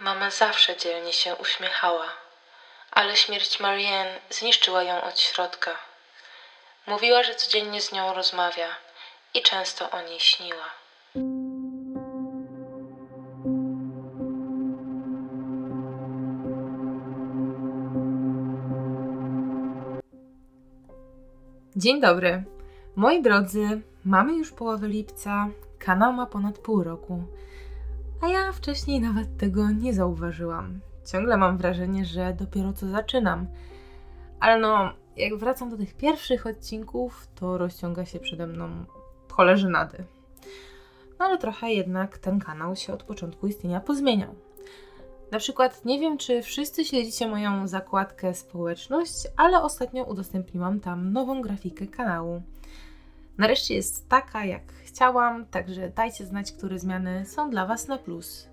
Mama zawsze dzielnie się uśmiechała, ale śmierć Marianne zniszczyła ją od środka. Mówiła, że codziennie z nią rozmawia i często o niej śniła. Dzień dobry. Moi drodzy, mamy już połowę lipca, kanał ma ponad pół roku, a ja wcześniej nawet tego nie zauważyłam. Ciągle mam wrażenie, że dopiero co zaczynam. Ale no, jak wracam do tych pierwszych odcinków, to rozciąga się przede mną cholerzynady. No ale trochę jednak ten kanał się od początku istnienia pozmieniał. Na przykład nie wiem, czy wszyscy śledzicie moją zakładkę społeczność, ale ostatnio udostępniłam tam nową grafikę kanału. Nareszcie jest taka, jak chciałam, także dajcie znać, które zmiany są dla Was na plus.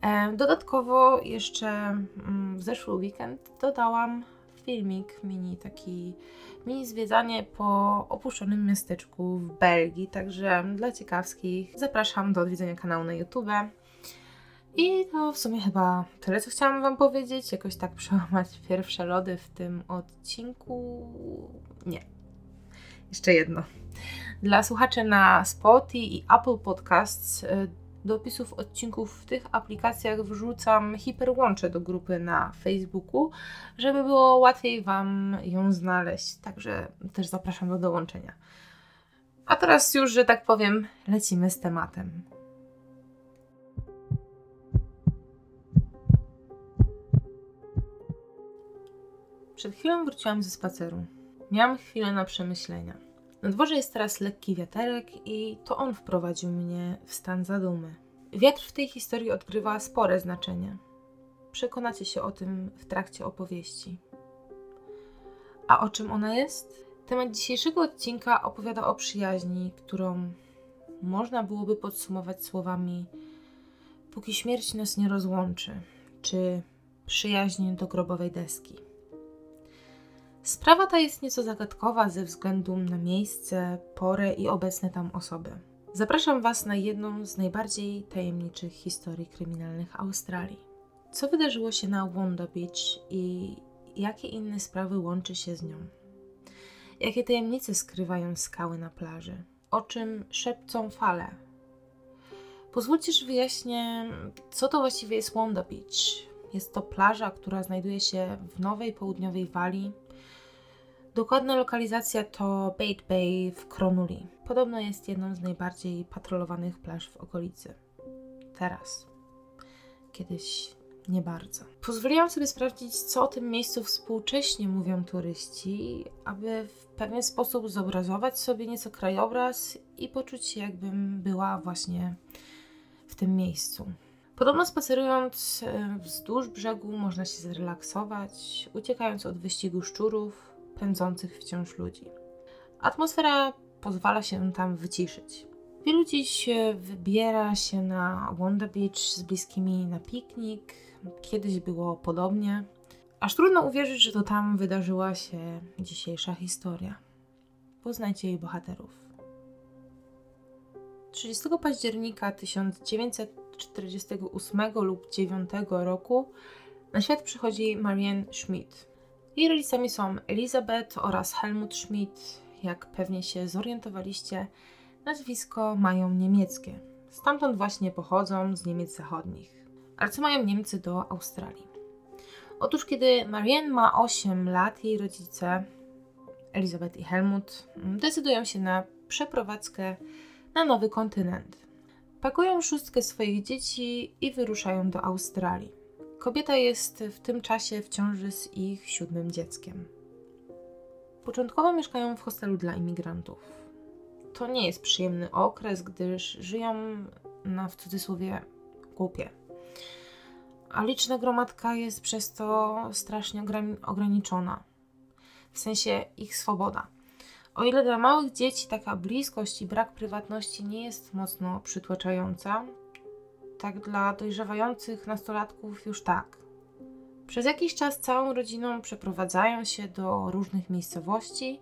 E, dodatkowo jeszcze mm, w zeszły weekend dodałam filmik mini, taki mini zwiedzanie po opuszczonym miasteczku w Belgii, także dla ciekawskich zapraszam do odwiedzenia kanału na YouTube. I to w sumie chyba tyle, co chciałam Wam powiedzieć. Jakoś tak przełamać pierwsze lody w tym odcinku. Nie. Jeszcze jedno. Dla słuchaczy na Spotify i Apple Podcasts y, do opisów odcinków w tych aplikacjach wrzucam hiperłącze do grupy na Facebooku, żeby było łatwiej Wam ją znaleźć. Także też zapraszam do dołączenia. A teraz już, że tak powiem, lecimy z tematem. Przed chwilą wróciłam ze spaceru. Miałam chwilę na przemyślenia. Na dworze jest teraz lekki wiaterek i to on wprowadził mnie w stan zadumy. Wiatr w tej historii odgrywa spore znaczenie. Przekonacie się o tym w trakcie opowieści. A o czym ona jest? Temat dzisiejszego odcinka opowiada o przyjaźni, którą można byłoby podsumować słowami: Póki śmierć nas nie rozłączy, czy przyjaźń do grobowej deski. Sprawa ta jest nieco zagadkowa ze względu na miejsce, porę i obecne tam osoby. Zapraszam Was na jedną z najbardziej tajemniczych historii kryminalnych Australii. Co wydarzyło się na Wanda Beach i jakie inne sprawy łączy się z nią? Jakie tajemnice skrywają skały na plaży? O czym szepcą fale? Pozwólcie, że wyjaśnię, co to właściwie jest Wanda Beach. Jest to plaża, która znajduje się w nowej południowej Walii, Dokładna lokalizacja to Bait Bay w Kronuli. Podobno jest jedną z najbardziej patrolowanych plaż w okolicy. Teraz. Kiedyś nie bardzo. Pozwoliłam sobie sprawdzić, co o tym miejscu współcześnie mówią turyści, aby w pewien sposób zobrazować sobie nieco krajobraz i poczuć się, jakbym była właśnie w tym miejscu. Podobno spacerując e, wzdłuż brzegu można się zrelaksować, uciekając od wyścigu szczurów, pędzących wciąż ludzi. Atmosfera pozwala się tam wyciszyć. Wielu dziś wybiera się na Wanda Beach z bliskimi na piknik. Kiedyś było podobnie. Aż trudno uwierzyć, że to tam wydarzyła się dzisiejsza historia. Poznajcie jej bohaterów. 30 października 1948 lub 9 roku na świat przychodzi Marianne Schmidt. Jej rodzicami są Elizabeth oraz Helmut Schmidt. Jak pewnie się zorientowaliście, nazwisko mają niemieckie. Stamtąd właśnie pochodzą z Niemiec Zachodnich. Ale co mają Niemcy do Australii? Otóż, kiedy Marianne ma 8 lat, jej rodzice, Elizabeth i Helmut, decydują się na przeprowadzkę na nowy kontynent. Pakują szóstkę swoich dzieci i wyruszają do Australii. Kobieta jest w tym czasie w ciąży z ich siódmym dzieckiem. Początkowo mieszkają w hostelu dla imigrantów. To nie jest przyjemny okres, gdyż żyją na w cudzysłowie głupie. A liczna gromadka jest przez to strasznie ograniczona. W sensie ich swoboda. O ile dla małych dzieci taka bliskość i brak prywatności nie jest mocno przytłaczająca, tak dla dojrzewających nastolatków już tak. Przez jakiś czas całą rodziną przeprowadzają się do różnych miejscowości,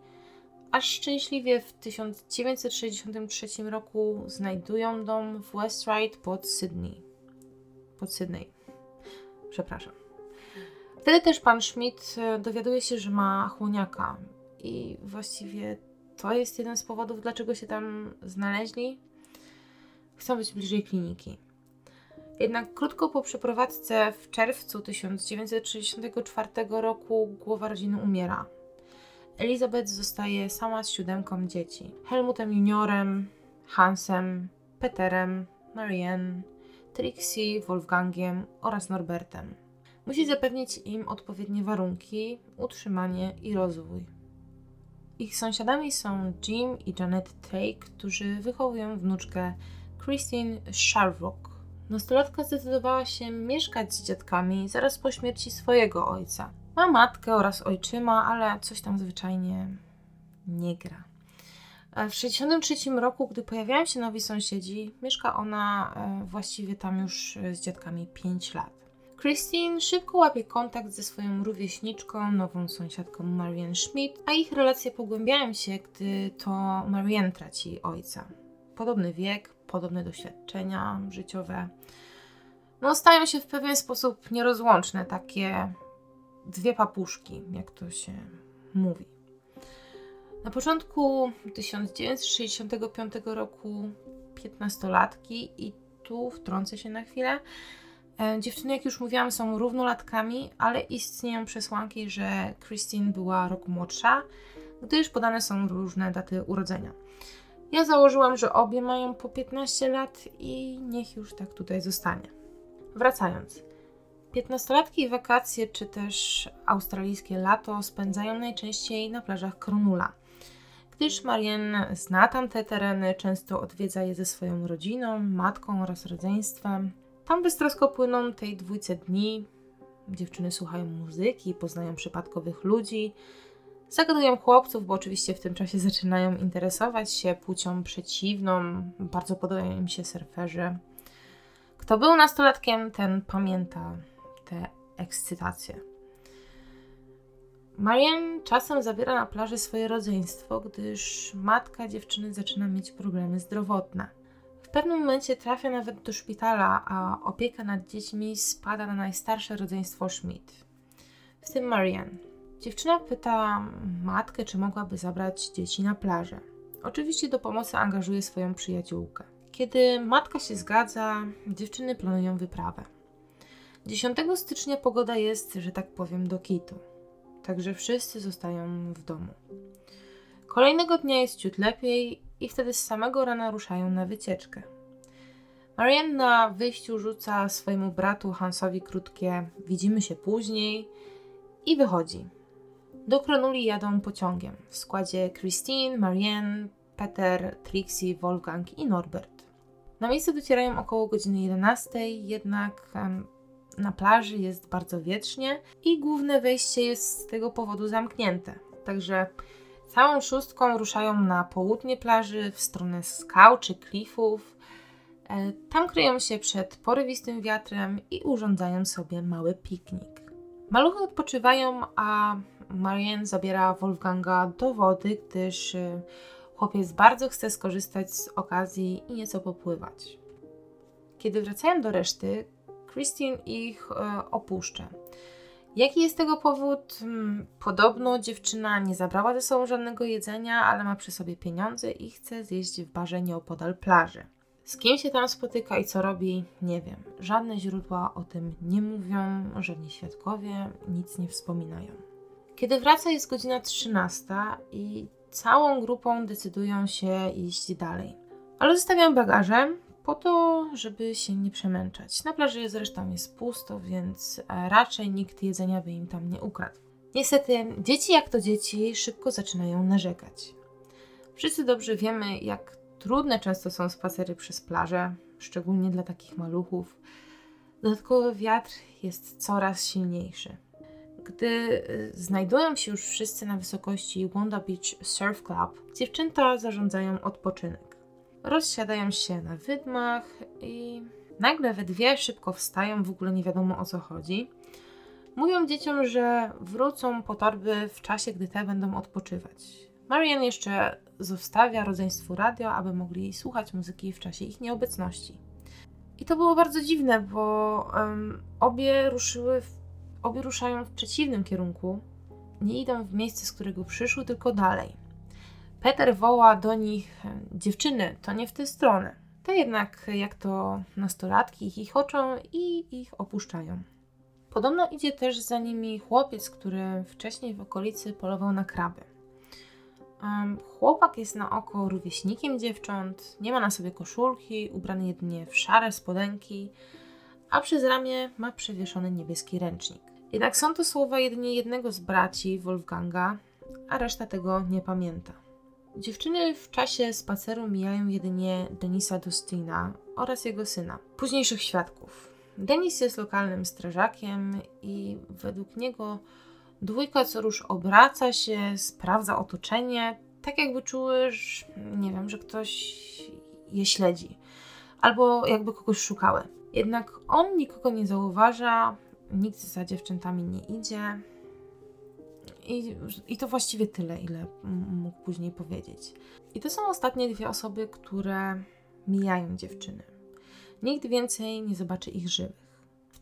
aż szczęśliwie w 1963 roku znajdują dom w West Ryde pod Sydney. Pod Sydney. Przepraszam. Wtedy też pan Schmidt e, dowiaduje się, że ma chłoniaka i właściwie to jest jeden z powodów, dlaczego się tam znaleźli. Chcą być bliżej kliniki. Jednak krótko po przeprowadzce w czerwcu 1964 roku głowa rodziny umiera. Elizabeth zostaje sama z siódemką dzieci. Helmutem juniorem, Hansem, Peterem, Marianne, Trixie, Wolfgangiem oraz Norbertem. Musi zapewnić im odpowiednie warunki, utrzymanie i rozwój. Ich sąsiadami są Jim i Janet Tay, którzy wychowują wnuczkę Christine Sharrock. Nastolatka zdecydowała się mieszkać z dziadkami zaraz po śmierci swojego ojca. Ma matkę oraz ojczyma, ale coś tam zwyczajnie nie gra. W 1963 roku, gdy pojawiają się nowi sąsiedzi, mieszka ona e, właściwie tam już e, z dziadkami 5 lat. Christine szybko łapie kontakt ze swoją rówieśniczką, nową sąsiadką Marianne Schmidt, a ich relacje pogłębiają się, gdy to Marianne traci ojca. Podobny wiek, podobne doświadczenia życiowe. No, stają się w pewien sposób nierozłączne, takie dwie papuszki, jak to się mówi. Na początku 1965 roku 15-latki i tu wtrącę się na chwilę. E, dziewczyny, jak już mówiłam, są równolatkami, ale istnieją przesłanki, że Christine była rok młodsza, gdyż podane są różne daty urodzenia. Ja założyłam, że obie mają po 15 lat i niech już tak tutaj zostanie. Wracając. Piętnastolatki wakacje, czy też australijskie lato spędzają najczęściej na plażach Kronula. Gdyż Marianne zna tamte tereny, często odwiedza je ze swoją rodziną, matką oraz rodzeństwem. Tam beztrosko płyną tej dwójce dni. Dziewczyny słuchają muzyki, poznają przypadkowych ludzi, zagadują chłopców, bo oczywiście w tym czasie zaczynają interesować się płcią przeciwną, bardzo podobają im się surferzy. Kto był nastolatkiem, ten pamięta tę ekscytację. Marian czasem zabiera na plaży swoje rodzeństwo, gdyż matka dziewczyny zaczyna mieć problemy zdrowotne. W pewnym momencie trafia nawet do szpitala, a opieka nad dziećmi spada na najstarsze rodzeństwo Schmidt, w tym Marianne. Dziewczyna pyta matkę, czy mogłaby zabrać dzieci na plażę. Oczywiście do pomocy angażuje swoją przyjaciółkę. Kiedy matka się zgadza, dziewczyny planują wyprawę. 10 stycznia pogoda jest, że tak powiem, do kitu. Także wszyscy zostają w domu. Kolejnego dnia jest ciut lepiej i wtedy z samego rana ruszają na wycieczkę. Marianne na wyjściu rzuca swojemu bratu Hansowi krótkie widzimy się później i wychodzi. Do Kronuli jadą pociągiem w składzie Christine, Marianne, Peter, Trixie, Wolfgang i Norbert. Na miejsce docierają około godziny 11, jednak na plaży jest bardzo wietrznie i główne wejście jest z tego powodu zamknięte. Także całą szóstką ruszają na południe plaży w stronę skał czy klifów. E, tam kryją się przed porywistym wiatrem i urządzają sobie mały piknik. Maluchy odpoczywają, a Marianne zabiera Wolfganga do wody, gdyż e, chłopiec bardzo chce skorzystać z okazji i nieco popływać. Kiedy wracają do reszty, Christine ich e, opuszcza. Jaki jest tego powód? Hmm, podobno dziewczyna nie zabrała ze sobą żadnego jedzenia, ale ma przy sobie pieniądze i chce zjeść w barze nieopodal plaży. Z kim się tam spotyka i co robi, nie wiem. Żadne źródła o tym nie mówią, żadni świadkowie nic nie wspominają. Kiedy wraca jest godzina 13 i całą grupą decydują się iść dalej. Ale zostawiam bagaże, po to, żeby się nie przemęczać. Na plaży zresztą jest pusto, więc e, raczej nikt jedzenia by im tam nie ukradł. Niestety, dzieci jak to dzieci szybko zaczynają narzekać. Wszyscy dobrze wiemy, jak trudne często są spacery przez plażę, szczególnie dla takich maluchów. Dodatkowy wiatr jest coraz silniejszy. Gdy e, znajdują się już wszyscy na wysokości Wanda Beach Surf Club, dziewczęta zarządzają odpoczynek rozsiadają się na wydmach i nagle we dwie szybko wstają, w ogóle nie wiadomo o co chodzi. Mówią dzieciom, że wrócą po torby w czasie, gdy te będą odpoczywać. Marian jeszcze zostawia rodzeństwu radio, aby mogli słuchać muzyki w czasie ich nieobecności. I to było bardzo dziwne, bo um, obie ruszyły, w, obie ruszają w przeciwnym kierunku. Nie idą w miejsce, z którego przyszły, tylko dalej. Peter woła do nich: Dziewczyny, to nie w tę stronę. Te jednak, jak to nastolatki, ich chichoczą i ich opuszczają. Podobno idzie też za nimi chłopiec, który wcześniej w okolicy polował na kraby. Um, chłopak jest na oko rówieśnikiem dziewcząt, nie ma na sobie koszulki, ubrany jedynie w szare spodenki, a przez ramię ma przewieszony niebieski ręcznik. Jednak są to słowa jedynie jednego z braci Wolfganga, a reszta tego nie pamięta. Dziewczyny w czasie spaceru mijają jedynie Denisa Dostina oraz jego syna, późniejszych świadków. Denis jest lokalnym strażakiem i według niego dwójka co rusz obraca się, sprawdza otoczenie, tak jakby czuły, że, nie wiem, że ktoś je śledzi albo jakby kogoś szukały. Jednak on nikogo nie zauważa, nikt za dziewczętami nie idzie. I, I to właściwie tyle, ile mógł później powiedzieć. I to są ostatnie dwie osoby, które mijają dziewczyny. Nikt więcej nie zobaczy ich żywych.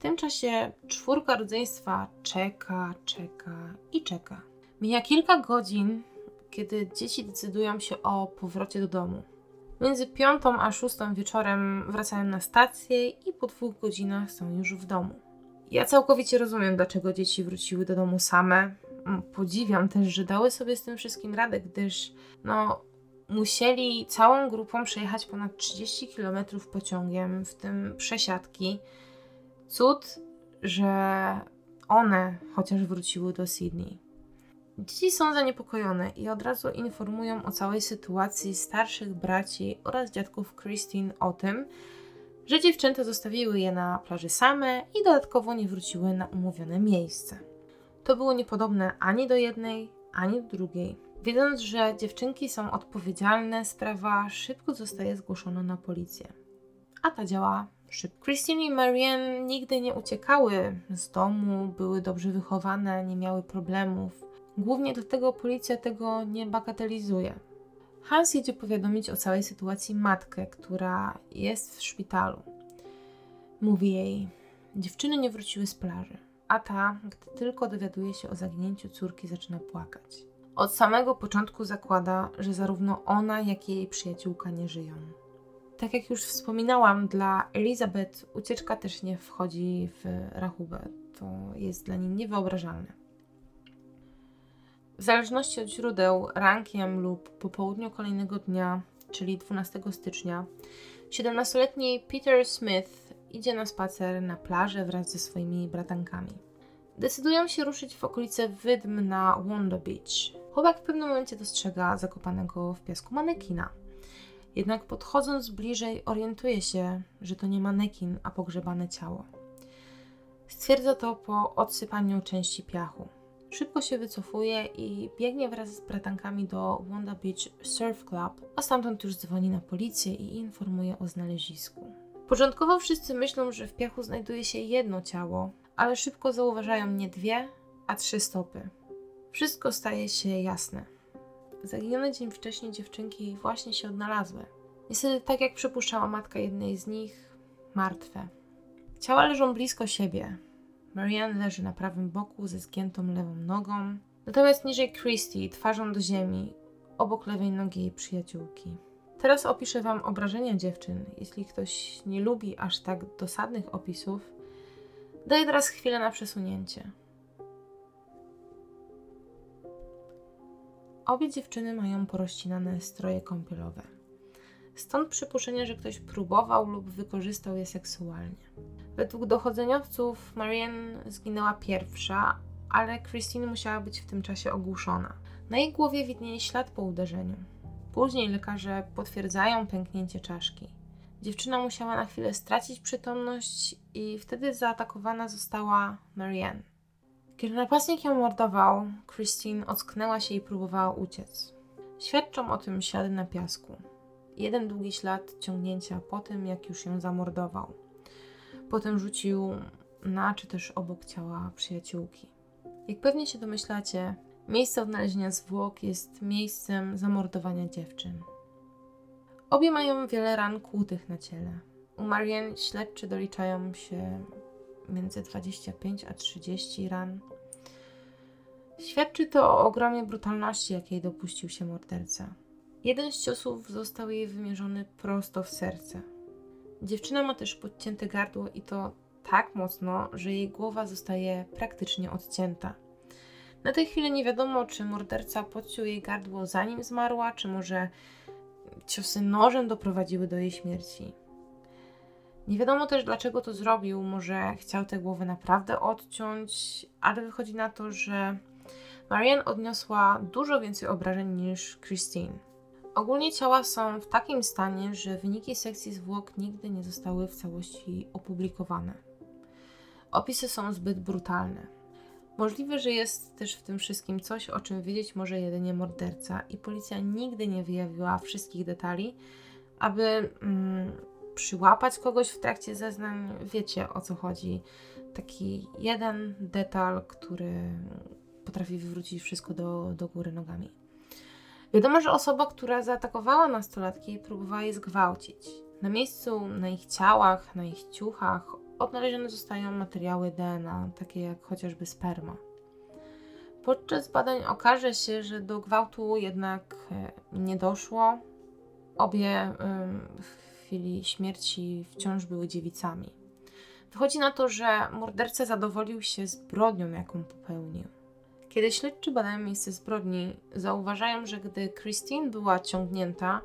Tym czasie czwórka rodzeństwa czeka, czeka i czeka. Mija kilka godzin, kiedy dzieci decydują się o powrocie do domu. Między piątą a szóstą wieczorem wracają na stację i po dwóch godzinach są już w domu. Ja całkowicie rozumiem, dlaczego dzieci wróciły do domu same. Podziwiam też, że dały sobie z tym wszystkim radę, gdyż no, musieli całą grupą przejechać ponad 30 km pociągiem, w tym przesiadki. Cud, że one chociaż wróciły do Sydney. Dzieci są zaniepokojone i od razu informują o całej sytuacji starszych braci oraz dziadków Christine o tym, że dziewczęta zostawiły je na plaży same i dodatkowo nie wróciły na umówione miejsce. To było niepodobne ani do jednej, ani do drugiej. Wiedząc, że dziewczynki są odpowiedzialne, sprawa szybko zostaje zgłoszona na policję. A ta działa Christine i Marianne nigdy nie uciekały z domu, były dobrze wychowane, nie miały problemów. Głównie dlatego policja tego nie bagatelizuje. Hans jedzie powiadomić o całej sytuacji matkę, która jest w szpitalu. Mówi jej: Dziewczyny nie wróciły z plaży, a ta, gdy tylko dowiaduje się o zaginięciu córki, zaczyna płakać. Od samego początku zakłada, że zarówno ona, jak i jej przyjaciółka nie żyją. Tak jak już wspominałam, dla Elizabeth ucieczka też nie wchodzi w rachubę. To jest dla niej niewyobrażalne. W zależności od źródeł, rankiem lub po południu kolejnego dnia, czyli 12 stycznia, 17-letni Peter Smith idzie na spacer na plażę wraz ze swoimi bratankami. Decydują się ruszyć w okolice wydm na Wanda Beach. Chłopak w pewnym momencie dostrzega zakopanego w piasku manekina. Jednak podchodząc bliżej orientuje się, że to nie manekin, a pogrzebane ciało. Stwierdza to po odsypaniu części piachu. Szybko się wycofuje i biegnie wraz z bratankami do Wanda Beach Surf Club, a stamtąd już dzwoni na policję i informuje o znalezisku. Początkowo wszyscy myślą, że w piachu znajduje się jedno ciało, ale szybko zauważają nie dwie, a trzy stopy. Wszystko staje się jasne. Zaginione dzień wcześniej dziewczynki właśnie się odnalazły. Niestety, tak jak przypuszczała matka jednej z nich, martwe. Ciała leżą blisko siebie, Marianne leży na prawym boku ze zgiętą lewą nogą, natomiast niżej Christy twarzą do ziemi, obok lewej nogi jej przyjaciółki. Teraz opiszę Wam obrażenia dziewczyn. Jeśli ktoś nie lubi aż tak dosadnych opisów, daję teraz chwilę na przesunięcie. Obie dziewczyny mają porościnane stroje kąpielowe. Stąd przypuszczenie, że ktoś próbował lub wykorzystał je seksualnie. Według dochodzeniowców Marianne zginęła pierwsza, ale Christine musiała być w tym czasie ogłuszona. Na jej głowie widnieje ślad po uderzeniu. Później lekarze potwierdzają pęknięcie czaszki. Dziewczyna musiała na chwilę stracić przytomność i wtedy zaatakowana została Marianne. Kiedy napastnik ją mordował, Christine ocknęła się i próbowała uciec. Świadczą o tym ślady na piasku. Jeden długi ślad ciągnięcia po tym, jak już ją zamordował. Potem rzucił na czy też obok ciała przyjaciółki. Jak pewnie się domyślacie, miejsce odnalezienia zwłok jest miejscem zamordowania dziewczyn. Obie mają wiele ran kłutych na ciele. U Marianne śledczy doliczają się między 25 a 30 ran. Świadczy to o ogromie brutalności, jakiej dopuścił się morderca. Jeden z ciosów został jej wymierzony prosto w serce. Dziewczyna ma też podcięte gardło i to tak mocno, że jej głowa zostaje praktycznie odcięta. Na tej chwili nie wiadomo, czy morderca podciął jej gardło zanim zmarła, czy może ciosy nożem doprowadziły do jej śmierci. Nie wiadomo też, dlaczego to zrobił. Może chciał tę głowę naprawdę odciąć, ale wychodzi na to, że Marianne odniosła dużo więcej obrażeń niż Christine. Ogólnie ciała są w takim stanie, że wyniki sekcji zwłok nigdy nie zostały w całości opublikowane. Opisy są zbyt brutalne. Możliwe, że jest też w tym wszystkim coś, o czym wiedzieć może jedynie morderca, i policja nigdy nie wyjawiła wszystkich detali, aby mm, przyłapać kogoś w trakcie zeznań. Wiecie o co chodzi. Taki jeden detal, który potrafi wywrócić wszystko do, do góry nogami. Wiadomo, że osoba, która zaatakowała nastolatki, próbowała je zgwałcić. Na miejscu, na ich ciałach, na ich ciuchach odnalezione zostają materiały DNA, takie jak chociażby sperma. Podczas badań okaże się, że do gwałtu jednak e, nie doszło. Obie chwili śmierci wciąż były dziewicami. Wychodzi na to, że morderca zadowolił się zbrodnią, jaką popełnił. Kiedy śledczy badają miejsce zbrodni, zauważają, że gdy Christine była ciągnięta,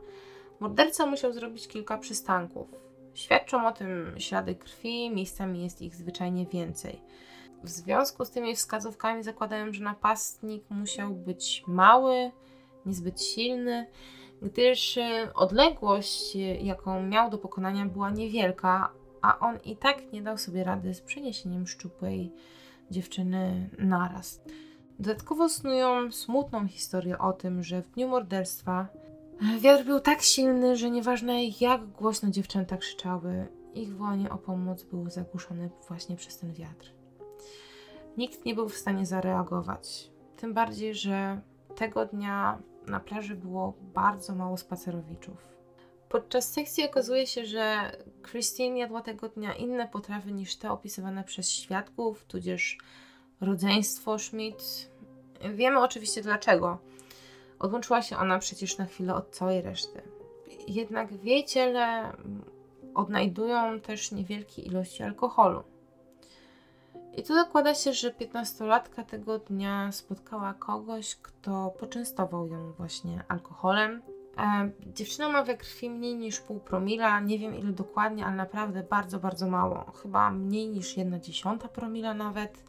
morderca musiał zrobić kilka przystanków. Świadczą o tym ślady krwi, miejscami jest ich zwyczajnie więcej. W związku z tymi wskazówkami zakładają, że napastnik musiał być mały, niezbyt silny, gdyż e, odległość, e, jaką miał do pokonania, była niewielka, a on i tak nie dał sobie rady z przeniesieniem szczupłej dziewczyny naraz. Dodatkowo snują smutną historię o tym, że w dniu morderstwa wiatr był tak silny, że nieważne jak głośno dziewczęta krzyczały, ich wołanie o pomoc było zagłuszone właśnie przez ten wiatr. Nikt nie był w stanie zareagować. Tym bardziej, że tego dnia na plaży było bardzo mało spacerowiczów. Podczas sekcji okazuje się, że Christine jadła tego dnia inne potrawy niż te opisywane przez świadków, tudzież rodzeństwo Schmidt. Wiemy oczywiście dlaczego. Odłączyła się ona przecież na chwilę od całej reszty. Jednak w jej ciele odnajdują też niewielkie ilości alkoholu. I tu zakłada się, że piętnastolatka tego dnia spotkała kogoś, kto poczęstował ją właśnie alkoholem. E, dziewczyna ma we krwi mniej niż pół promila, nie wiem ile dokładnie, ale naprawdę bardzo, bardzo mało. Chyba mniej niż jedna dziesiąta promila nawet.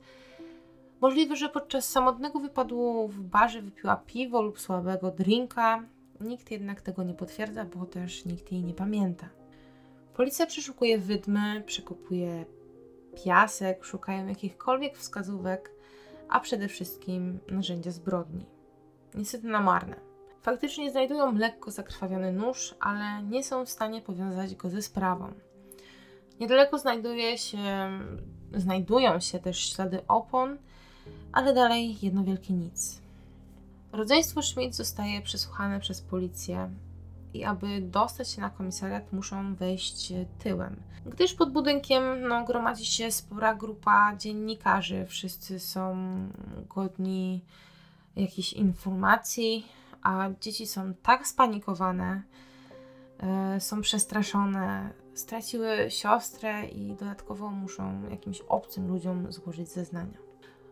Możliwe, że podczas samotnego wypadu w barze wypiła piwo lub słabego drinka. Nikt jednak tego nie potwierdza, bo też nikt jej nie pamięta. Policja przeszukuje wydmy, przekopuje piasek, szukają jakichkolwiek wskazówek, a przede wszystkim narzędzia zbrodni. Niestety na marne. Faktycznie znajdują lekko zakrwawiony nóż, ale nie są w stanie powiązać go ze sprawą. Niedaleko znajduje się, znajdują się też ślady opon, ale dalej jedno wielkie nic. Rodzeństwo Schmidt zostaje przesłuchane przez policję i aby dostać się na komisariat muszą wejść tyłem. Gdyż pod budynkiem no, gromadzi się spora grupa dziennikarzy, wszyscy są godni jakichś informacji, a dzieci są tak spanikowane, e, są przestraszone, straciły siostrę i dodatkowo muszą jakimś obcym ludziom złożyć zeznania.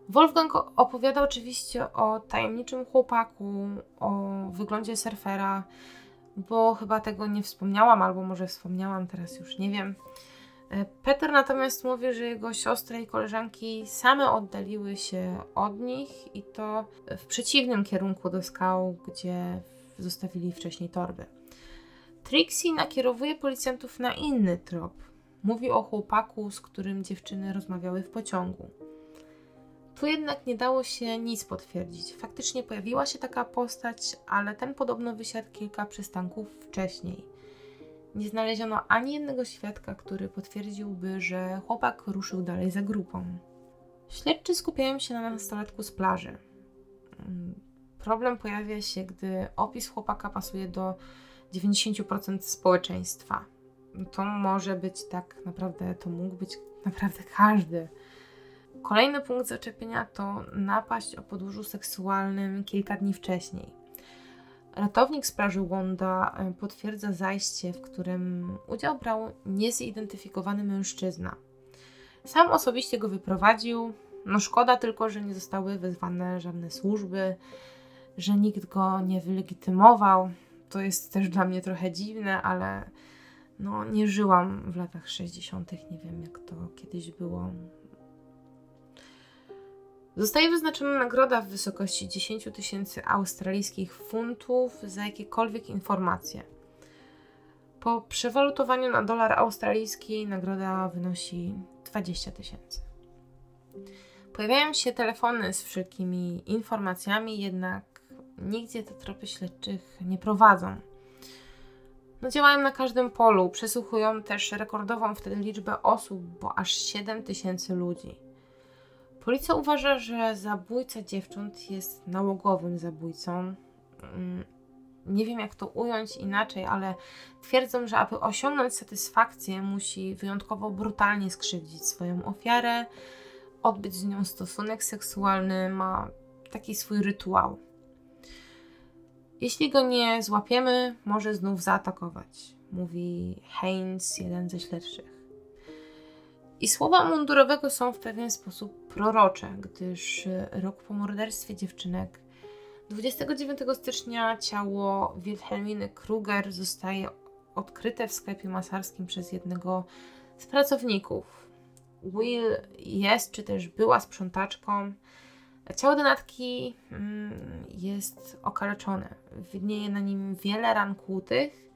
Wolfgang opowiada oczywiście o tajemniczym chłopaku, o wyglądzie surfera, bo chyba tego nie wspomniałam, albo może wspomniałam, teraz już nie wiem. E, Peter natomiast mówi, że jego siostry i koleżanki same oddaliły się od nich i to w przeciwnym kierunku do skał, gdzie zostawili wcześniej torby. Trixie nakierowuje policjantów na inny trop. Mówi o chłopaku, z którym dziewczyny rozmawiały w pociągu. Tu jednak nie dało się nic potwierdzić. Faktycznie pojawiła się taka postać, ale ten podobno wysiadł kilka przystanków wcześniej. Nie znaleziono ani jednego świadka, który potwierdziłby, że chłopak ruszył dalej za grupą. Śledczy skupiają się na nastolatku z plaży. Mm, problem pojawia się, gdy opis chłopaka pasuje do 90% społeczeństwa. to może być tak naprawdę, to mógł być naprawdę każdy. Kolejny punkt zaczepienia to napaść o podłożu seksualnym kilka dni wcześniej. Ratownik z plaży Wanda e, potwierdza zajście, w którym udział brał niezidentyfikowany mężczyzna. Sam osobiście go wyprowadził. No szkoda tylko, że nie zostały wezwane żadne służby, że nikt go nie wylegitymował. To jest też dla mnie trochę dziwne, ale no nie żyłam w latach 60., nie wiem jak to kiedyś było. Zostaje wyznaczona nagroda w wysokości 10 tysięcy australijskich funtów za jakiekolwiek informacje. Po przewalutowaniu na dolar australijski nagroda wynosi 20 tysięcy. Pojawiają się telefony z wszelkimi informacjami, jednak nigdzie te tropy śledczych nie prowadzą. No, działają na każdym polu, przesłuchują też rekordową wtedy liczbę osób, bo aż 7 tysięcy ludzi. Policja uważa, że zabójca dziewcząt jest nałogowym zabójcą. Mm, nie wiem, jak to ująć inaczej, ale twierdzą, że aby osiągnąć satysfakcję, musi wyjątkowo brutalnie skrzywdzić swoją ofiarę, odbyć z nią stosunek seksualny, ma taki swój rytuał. Jeśli go nie złapiemy, może znów zaatakować, mówi Haynes, jeden ze śledczych. I słowa mundurowego są w pewien sposób prorocze, gdyż rok po morderstwie dziewczynek 29 stycznia ciało Wilhelminy Kruger zostaje odkryte w sklepie masarskim przez jednego z pracowników. Will jest, czy też była sprzątaczką. Ciało denatki mm, jest okaleczone. Widnieje na nim wiele ran kłutych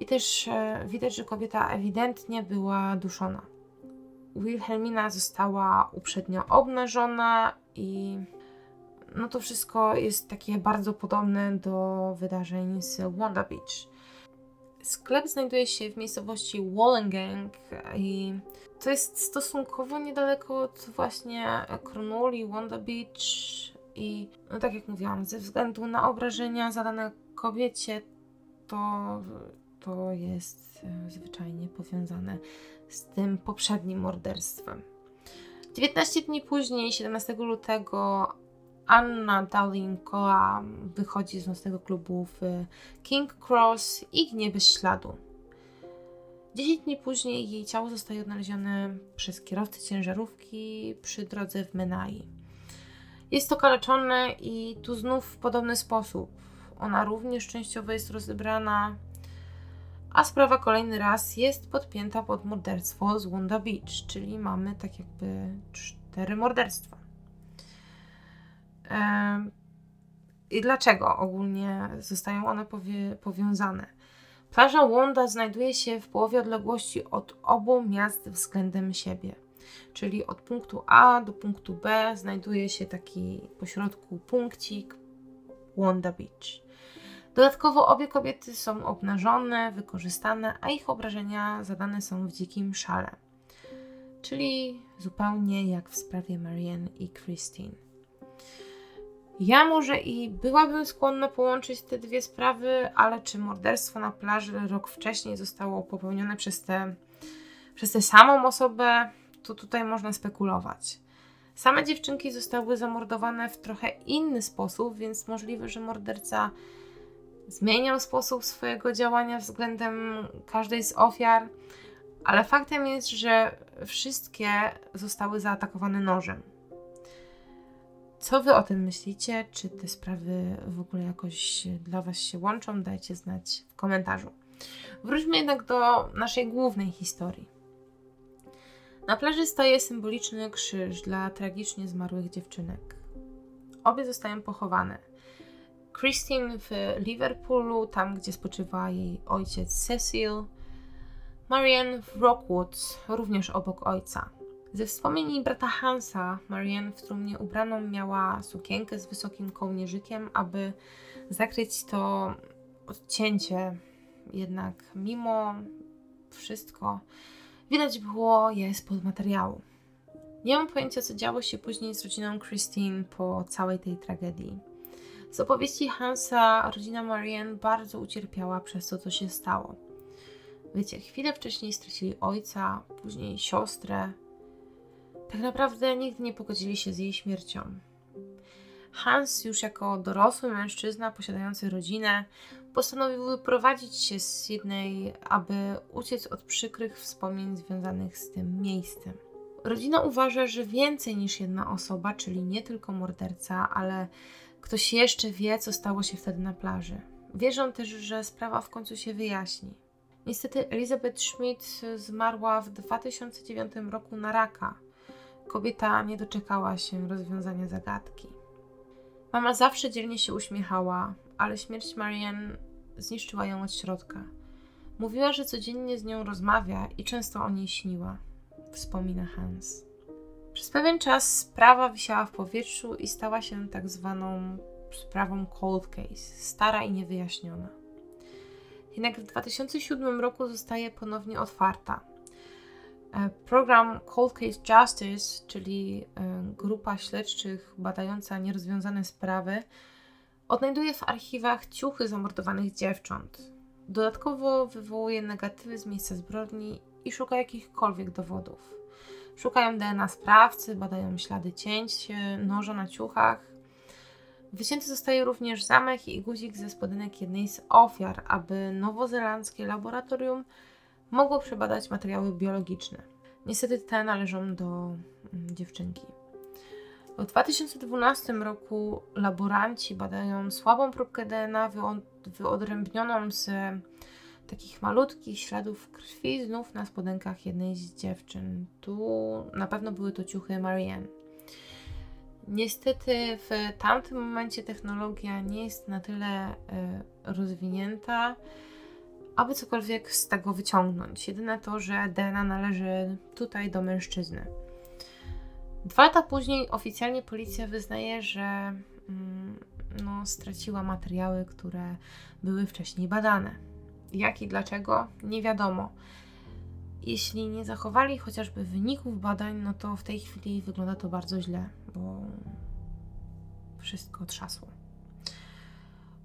i też e, widać, że kobieta ewidentnie była duszona. Wilhelmina została uprzednio obnażona i no to wszystko jest takie bardzo podobne do wydarzeń z Wanda Beach. Sklep znajduje się w miejscowości Wollongong i to jest stosunkowo niedaleko od właśnie Cornwall Wanda Beach i no tak jak mówiłam, ze względu na obrażenia zadane kobiecie to, to jest e, zwyczajnie powiązane z tym poprzednim morderstwem. 19 dni później, 17 lutego, Anna Dalinkoa wychodzi z nocnego klubu w King Cross i gnie bez śladu. 10 dni później jej ciało zostaje odnalezione przez kierowcę ciężarówki przy drodze w Menai. Jest okaleczone i tu znów w podobny sposób. Ona również częściowo jest rozebrana, a sprawa kolejny raz jest podpięta pod morderstwo z Wanda Beach, czyli mamy tak jakby cztery morderstwa. I dlaczego ogólnie zostają one powie- powiązane? Plaża Wanda znajduje się w połowie odległości od obu miast względem siebie. Czyli od punktu A do punktu B znajduje się taki pośrodku punkcik Wanda Beach. Dodatkowo obie kobiety są obnażone, wykorzystane, a ich obrażenia zadane są w dzikim szale. Czyli zupełnie jak w sprawie Marianne i Christine. Ja może i byłabym skłonna połączyć te dwie sprawy, ale czy morderstwo na plaży rok wcześniej zostało popełnione przez tę przez samą osobę, to tutaj można spekulować. Same dziewczynki zostały zamordowane w trochę inny sposób, więc możliwe, że morderca zmieniał sposób swojego działania względem każdej z ofiar, ale faktem jest, że wszystkie zostały zaatakowane nożem. Co wy o tym myślicie? Czy te sprawy w ogóle jakoś dla was się łączą? Dajcie znać w komentarzu. Wróćmy jednak do naszej głównej historii. Na plaży staje symboliczny krzyż dla tragicznie zmarłych dziewczynek. Obie zostają pochowane. Christine w Liverpoolu, tam gdzie spoczywa jej ojciec Cecil. Marianne w Rockwood, również obok ojca. Ze wspomnień brata Hansa, Marianne w trumnie ubraną miała sukienkę z wysokim kołnierzykiem, aby zakryć to odcięcie. Jednak mimo wszystko widać było je spod materiału. Nie mam pojęcia, co działo się później z rodziną Christine po całej tej tragedii. Z opowieści Hansa rodzina Marianne bardzo ucierpiała przez to, co się stało. Wiecie, chwilę wcześniej stracili ojca, później siostrę. Tak naprawdę nigdy nie pogodzili się z jej śmiercią. Hans, już jako dorosły mężczyzna posiadający rodzinę, postanowił wyprowadzić się z Sydney, aby uciec od przykrych wspomnień związanych z tym miejscem. Rodzina uważa, że więcej niż jedna osoba, czyli nie tylko morderca, ale ktoś jeszcze wie, co stało się wtedy na plaży. Wierzą też, że sprawa w końcu się wyjaśni. Niestety Elizabeth Schmidt zmarła w 2009 roku na raka. Kobieta nie doczekała się rozwiązania zagadki. Mama zawsze dzielnie się uśmiechała, ale śmierć Marianne zniszczyła ją od środka. Mówiła, że codziennie z nią rozmawia i często o niej śniła, wspomina Hans. Przez pewien czas sprawa wisiała w powietrzu i stała się tak zwaną sprawą cold case, stara i niewyjaśniona. Jednak w 2007 roku zostaje ponownie otwarta. E, program Cold Case Justice, czyli e, grupa śledczych badająca nierozwiązane sprawy, odnajduje w archiwach ciuchy zamordowanych dziewcząt. Dodatkowo wywołuje negatywy z miejsca zbrodni i szuka jakichkolwiek dowodów. Szukają DNA sprawcy, badają ślady cięć noża na ciuchach. Wycięty zostaje również zamek i guzik ze spodenek jednej z ofiar, aby nowozelandzkie laboratorium mogło przebadać materiały biologiczne. Niestety te należą do mm, dziewczynki. W 2012 roku laboranci badają słabą próbkę DNA wyodrębnioną z takich malutkich śladów krwi znów na spodenkach jednej z dziewczyn. Tu na pewno były to ciuchy Marianne. Niestety w tamtym momencie technologia nie jest na tyle y, rozwinięta, aby cokolwiek z tego wyciągnąć. Jedyne to, że DNA należy tutaj do mężczyzny. Dwa lata później oficjalnie policja wyznaje, że mm, no, straciła materiały, które były wcześniej badane. Jak i dlaczego, nie wiadomo. Jeśli nie zachowali chociażby wyników badań, no to w tej chwili wygląda to bardzo źle, bo wszystko trzasło.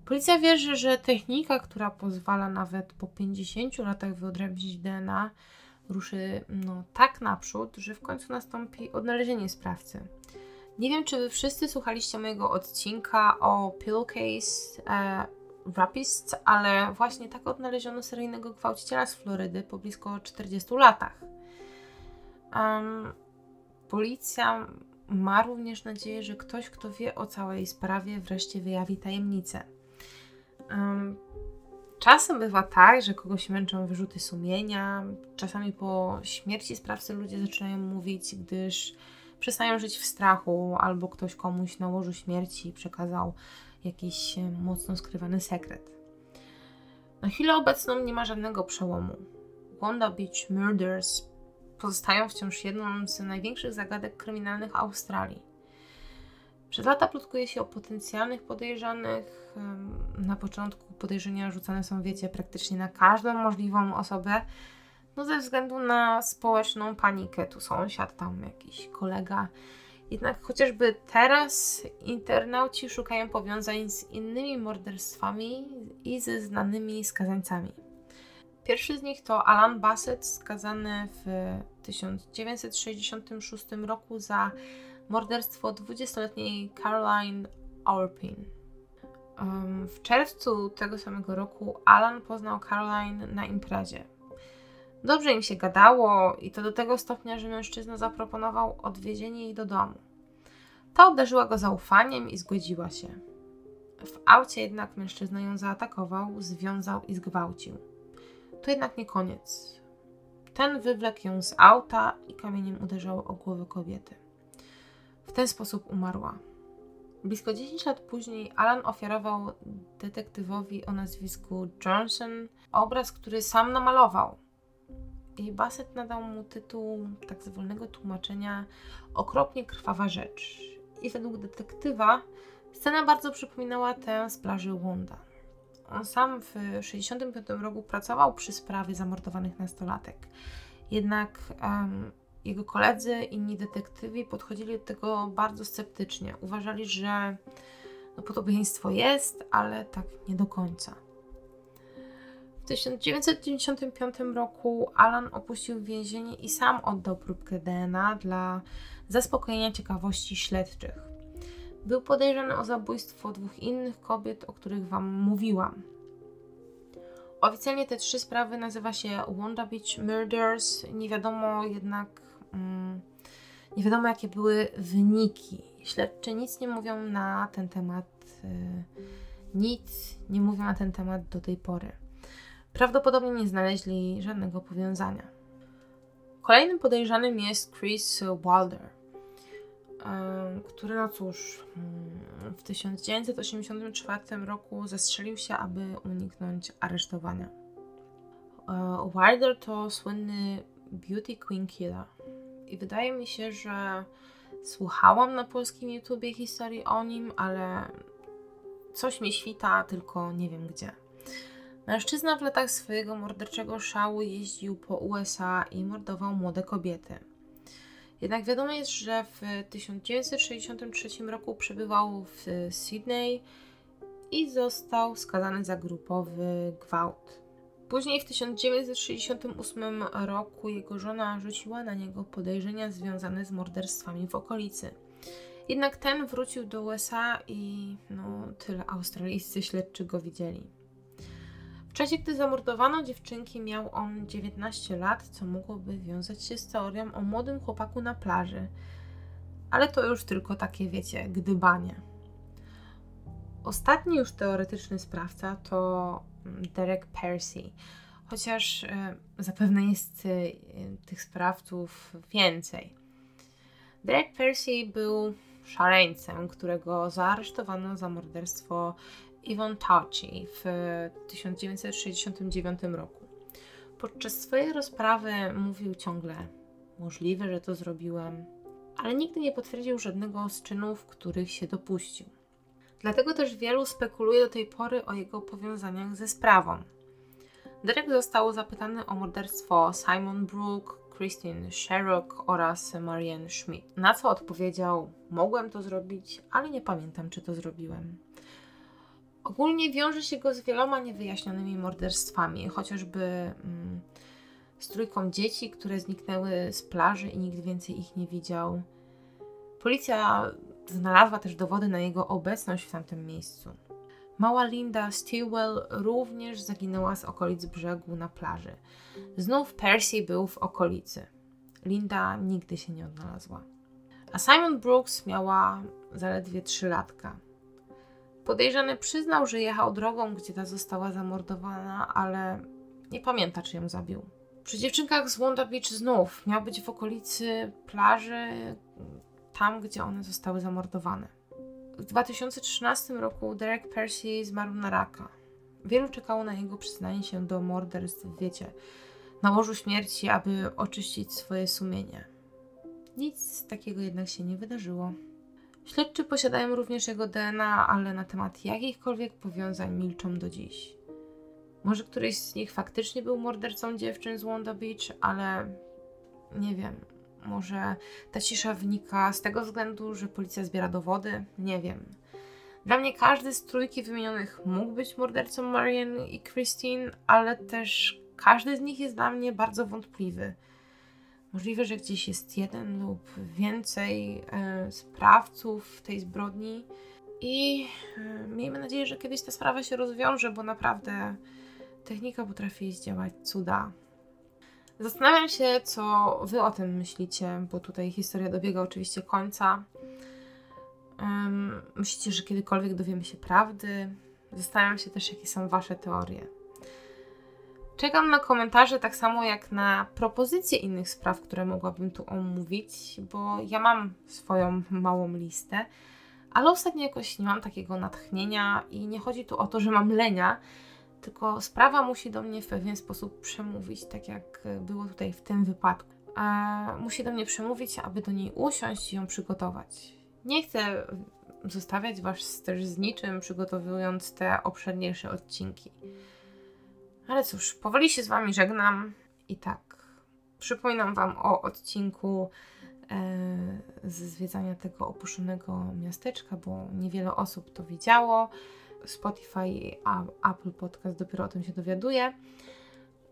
Policja wierzy, że technika, która pozwala nawet po 50 latach wyodrębnić DNA, ruszy no, tak naprzód, że w końcu nastąpi odnalezienie sprawcy. Nie wiem, czy wy wszyscy słuchaliście mojego odcinka o pillowcase e, rapist, ale właśnie tak odnaleziono seryjnego gwałciciela z Florydy po blisko 40 latach. Um, policja ma również nadzieję, że ktoś, kto wie o całej sprawie, wreszcie wyjawi tajemnicę. Um, czasem bywa tak, że kogoś męczą wyrzuty sumienia. Czasami po śmierci sprawcy ludzie zaczynają mówić, gdyż przestają żyć w strachu, albo ktoś komuś na łożu śmierci przekazał jakiś e, mocno skrywany sekret. Na chwilę obecną nie ma żadnego przełomu. Wanda Beach Murders pozostają wciąż jedną z największych zagadek kryminalnych Australii. Przez lata plotkuje się o potencjalnych podejrzanych. Na początku podejrzenia rzucane są, wiecie, praktycznie na każdą możliwą osobę, no ze względu na społeczną panikę. Tu sąsiad, tam jakiś kolega. Jednak chociażby teraz internauci szukają powiązań z innymi morderstwami i ze znanymi skazańcami. Pierwszy z nich to Alan Bassett, skazany w 1966 roku za morderstwo 20-letniej Caroline Orpin. W czerwcu tego samego roku Alan poznał Caroline na imprezie. Dobrze im się gadało i to do tego stopnia, że mężczyzna zaproponował odwiezienie jej do domu. Ta obdarzyła go zaufaniem i zgodziła się. W aucie jednak mężczyzna ją zaatakował, związał i zgwałcił. To jednak nie koniec. Ten wywlekł ją z auta i kamieniem uderzał o głowę kobiety. W ten sposób umarła. Blisko 10 lat później Alan ofiarował detektywowi o nazwisku Johnson obraz, który sam namalował. I Bassett nadał mu tytuł tak zwolnego tłumaczenia Okropnie krwawa rzecz. I według detektywa scena bardzo przypominała tę z plaży Wanda. On sam w 1965 roku pracował przy sprawie zamordowanych nastolatek. Jednak um, jego koledzy, inni detektywi podchodzili do tego bardzo sceptycznie. Uważali, że no, podobieństwo jest, ale tak nie do końca. W 1995 roku Alan opuścił więzienie i sam oddał próbkę DNA dla zaspokojenia ciekawości śledczych. Był podejrzany o zabójstwo dwóch innych kobiet, o których Wam mówiłam. Oficjalnie te trzy sprawy nazywa się Wanda Beach Murders. Nie wiadomo jednak, mm, nie wiadomo jakie były wyniki. Śledczy nic nie mówią na ten temat. Y, nic nie mówią na ten temat do tej pory. Prawdopodobnie nie znaleźli żadnego powiązania. Kolejnym podejrzanym jest Chris Wilder, który, no cóż, mm, w 1984 roku zestrzelił się, aby uniknąć aresztowania. E, Wilder to słynny beauty queen killer. I wydaje mi się, że słuchałam na polskim YouTubie historii o nim, ale coś mi świta, tylko nie wiem gdzie. Mężczyzna w latach swojego morderczego szału jeździł po USA i mordował młode kobiety. Jednak wiadomo jest, że w 1963 roku przebywał w Sydney i został skazany za grupowy gwałt. Później w 1968 roku jego żona rzuciła na niego podejrzenia związane z morderstwami w okolicy. Jednak ten wrócił do USA i no tyle australijscy śledczy go widzieli. W czasie, gdy zamordowano dziewczynki, miał on 19 lat, co mogłoby wiązać się z teorią o młodym chłopaku na plaży. Ale to już tylko takie, wiecie, gdybanie. Ostatni już teoretyczny sprawca to mm, Derek Percy. Chociaż e, zapewne jest e, tych sprawców więcej. Derek Percy był szaleńcem, którego zaaresztowano za morderstwo Yvonne Tauci w 1969 roku. Podczas swojej rozprawy mówił ciągle: Możliwe, że to zrobiłem, ale nigdy nie potwierdził żadnego z czynów, których się dopuścił. Dlatego też wielu spekuluje do tej pory o jego powiązaniach ze sprawą. Derek został zapytany o morderstwo Simon Brooke, Christine Sherrock oraz Marianne Schmidt. Na co odpowiedział: Mogłem to zrobić, ale nie pamiętam, czy to zrobiłem. Ogólnie wiąże się go z wieloma niewyjaśnionymi morderstwami, chociażby mm, z trójką dzieci, które zniknęły z plaży i nikt więcej ich nie widział. Policja znalazła też dowody na jego obecność w tamtym miejscu. Mała Linda Stilwell również zaginęła z okolic brzegu na plaży. Znów Percy był w okolicy. Linda nigdy się nie odnalazła. A Simon Brooks miała zaledwie 3 latka. Podejrzany przyznał, że jechał drogą, gdzie ta została zamordowana, ale nie pamięta, czy ją zabił. Przy dziewczynkach z Wanda Beach znów miał być w okolicy plaży, tam, gdzie one zostały zamordowane. W 2013 roku Derek Percy zmarł na raka. Wielu czekało na jego przyznanie się do morderstw, wiecie, na łożu śmierci, aby oczyścić swoje sumienie. Nic takiego jednak się nie wydarzyło. Śledczy posiadają również jego DNA, ale na temat jakichkolwiek powiązań milczą do dziś. Może któryś z nich faktycznie był mordercą dziewczyn z Wanda Beach, ale nie wiem. Może ta cisza wynika z tego względu, że policja zbiera dowody? Nie wiem. Dla mnie każdy z trójki wymienionych mógł być mordercą Marianne i Christine, ale też każdy z nich jest dla mnie bardzo wątpliwy. Możliwe, że gdzieś jest jeden lub więcej e, sprawców tej zbrodni. I e, miejmy nadzieję, że kiedyś ta sprawa się rozwiąże, bo naprawdę technika potrafi zdziałać cuda. Zastanawiam się, co wy o tym myślicie, bo tutaj historia dobiega oczywiście końca. Um, myślicie, że kiedykolwiek dowiemy się prawdy? Zastanawiam się też, jakie są wasze teorie. Czekam na komentarze tak samo jak na propozycje innych spraw, które mogłabym tu omówić, bo ja mam swoją małą listę, ale ostatnio jakoś nie mam takiego natchnienia i nie chodzi tu o to, że mam lenia, tylko sprawa musi do mnie w pewien sposób przemówić, tak jak było tutaj w tym wypadku. A musi do mnie przemówić, aby do niej usiąść i ją przygotować. Nie chcę zostawiać Was też z niczym, przygotowując te obszerniejsze odcinki. Ale cóż, powoli się z Wami żegnam i tak. Przypominam Wam o odcinku ze zwiedzania tego opuszczonego miasteczka, bo niewiele osób to widziało. Spotify i Apple Podcast dopiero o tym się dowiaduję.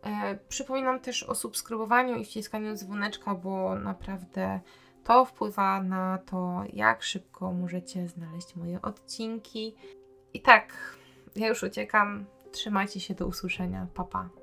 E, przypominam też o subskrybowaniu i wciskaniu dzwoneczka, bo naprawdę to wpływa na to, jak szybko możecie znaleźć moje odcinki. I tak, ja już uciekam. Trzymajcie się do usłyszenia. Papa. Pa.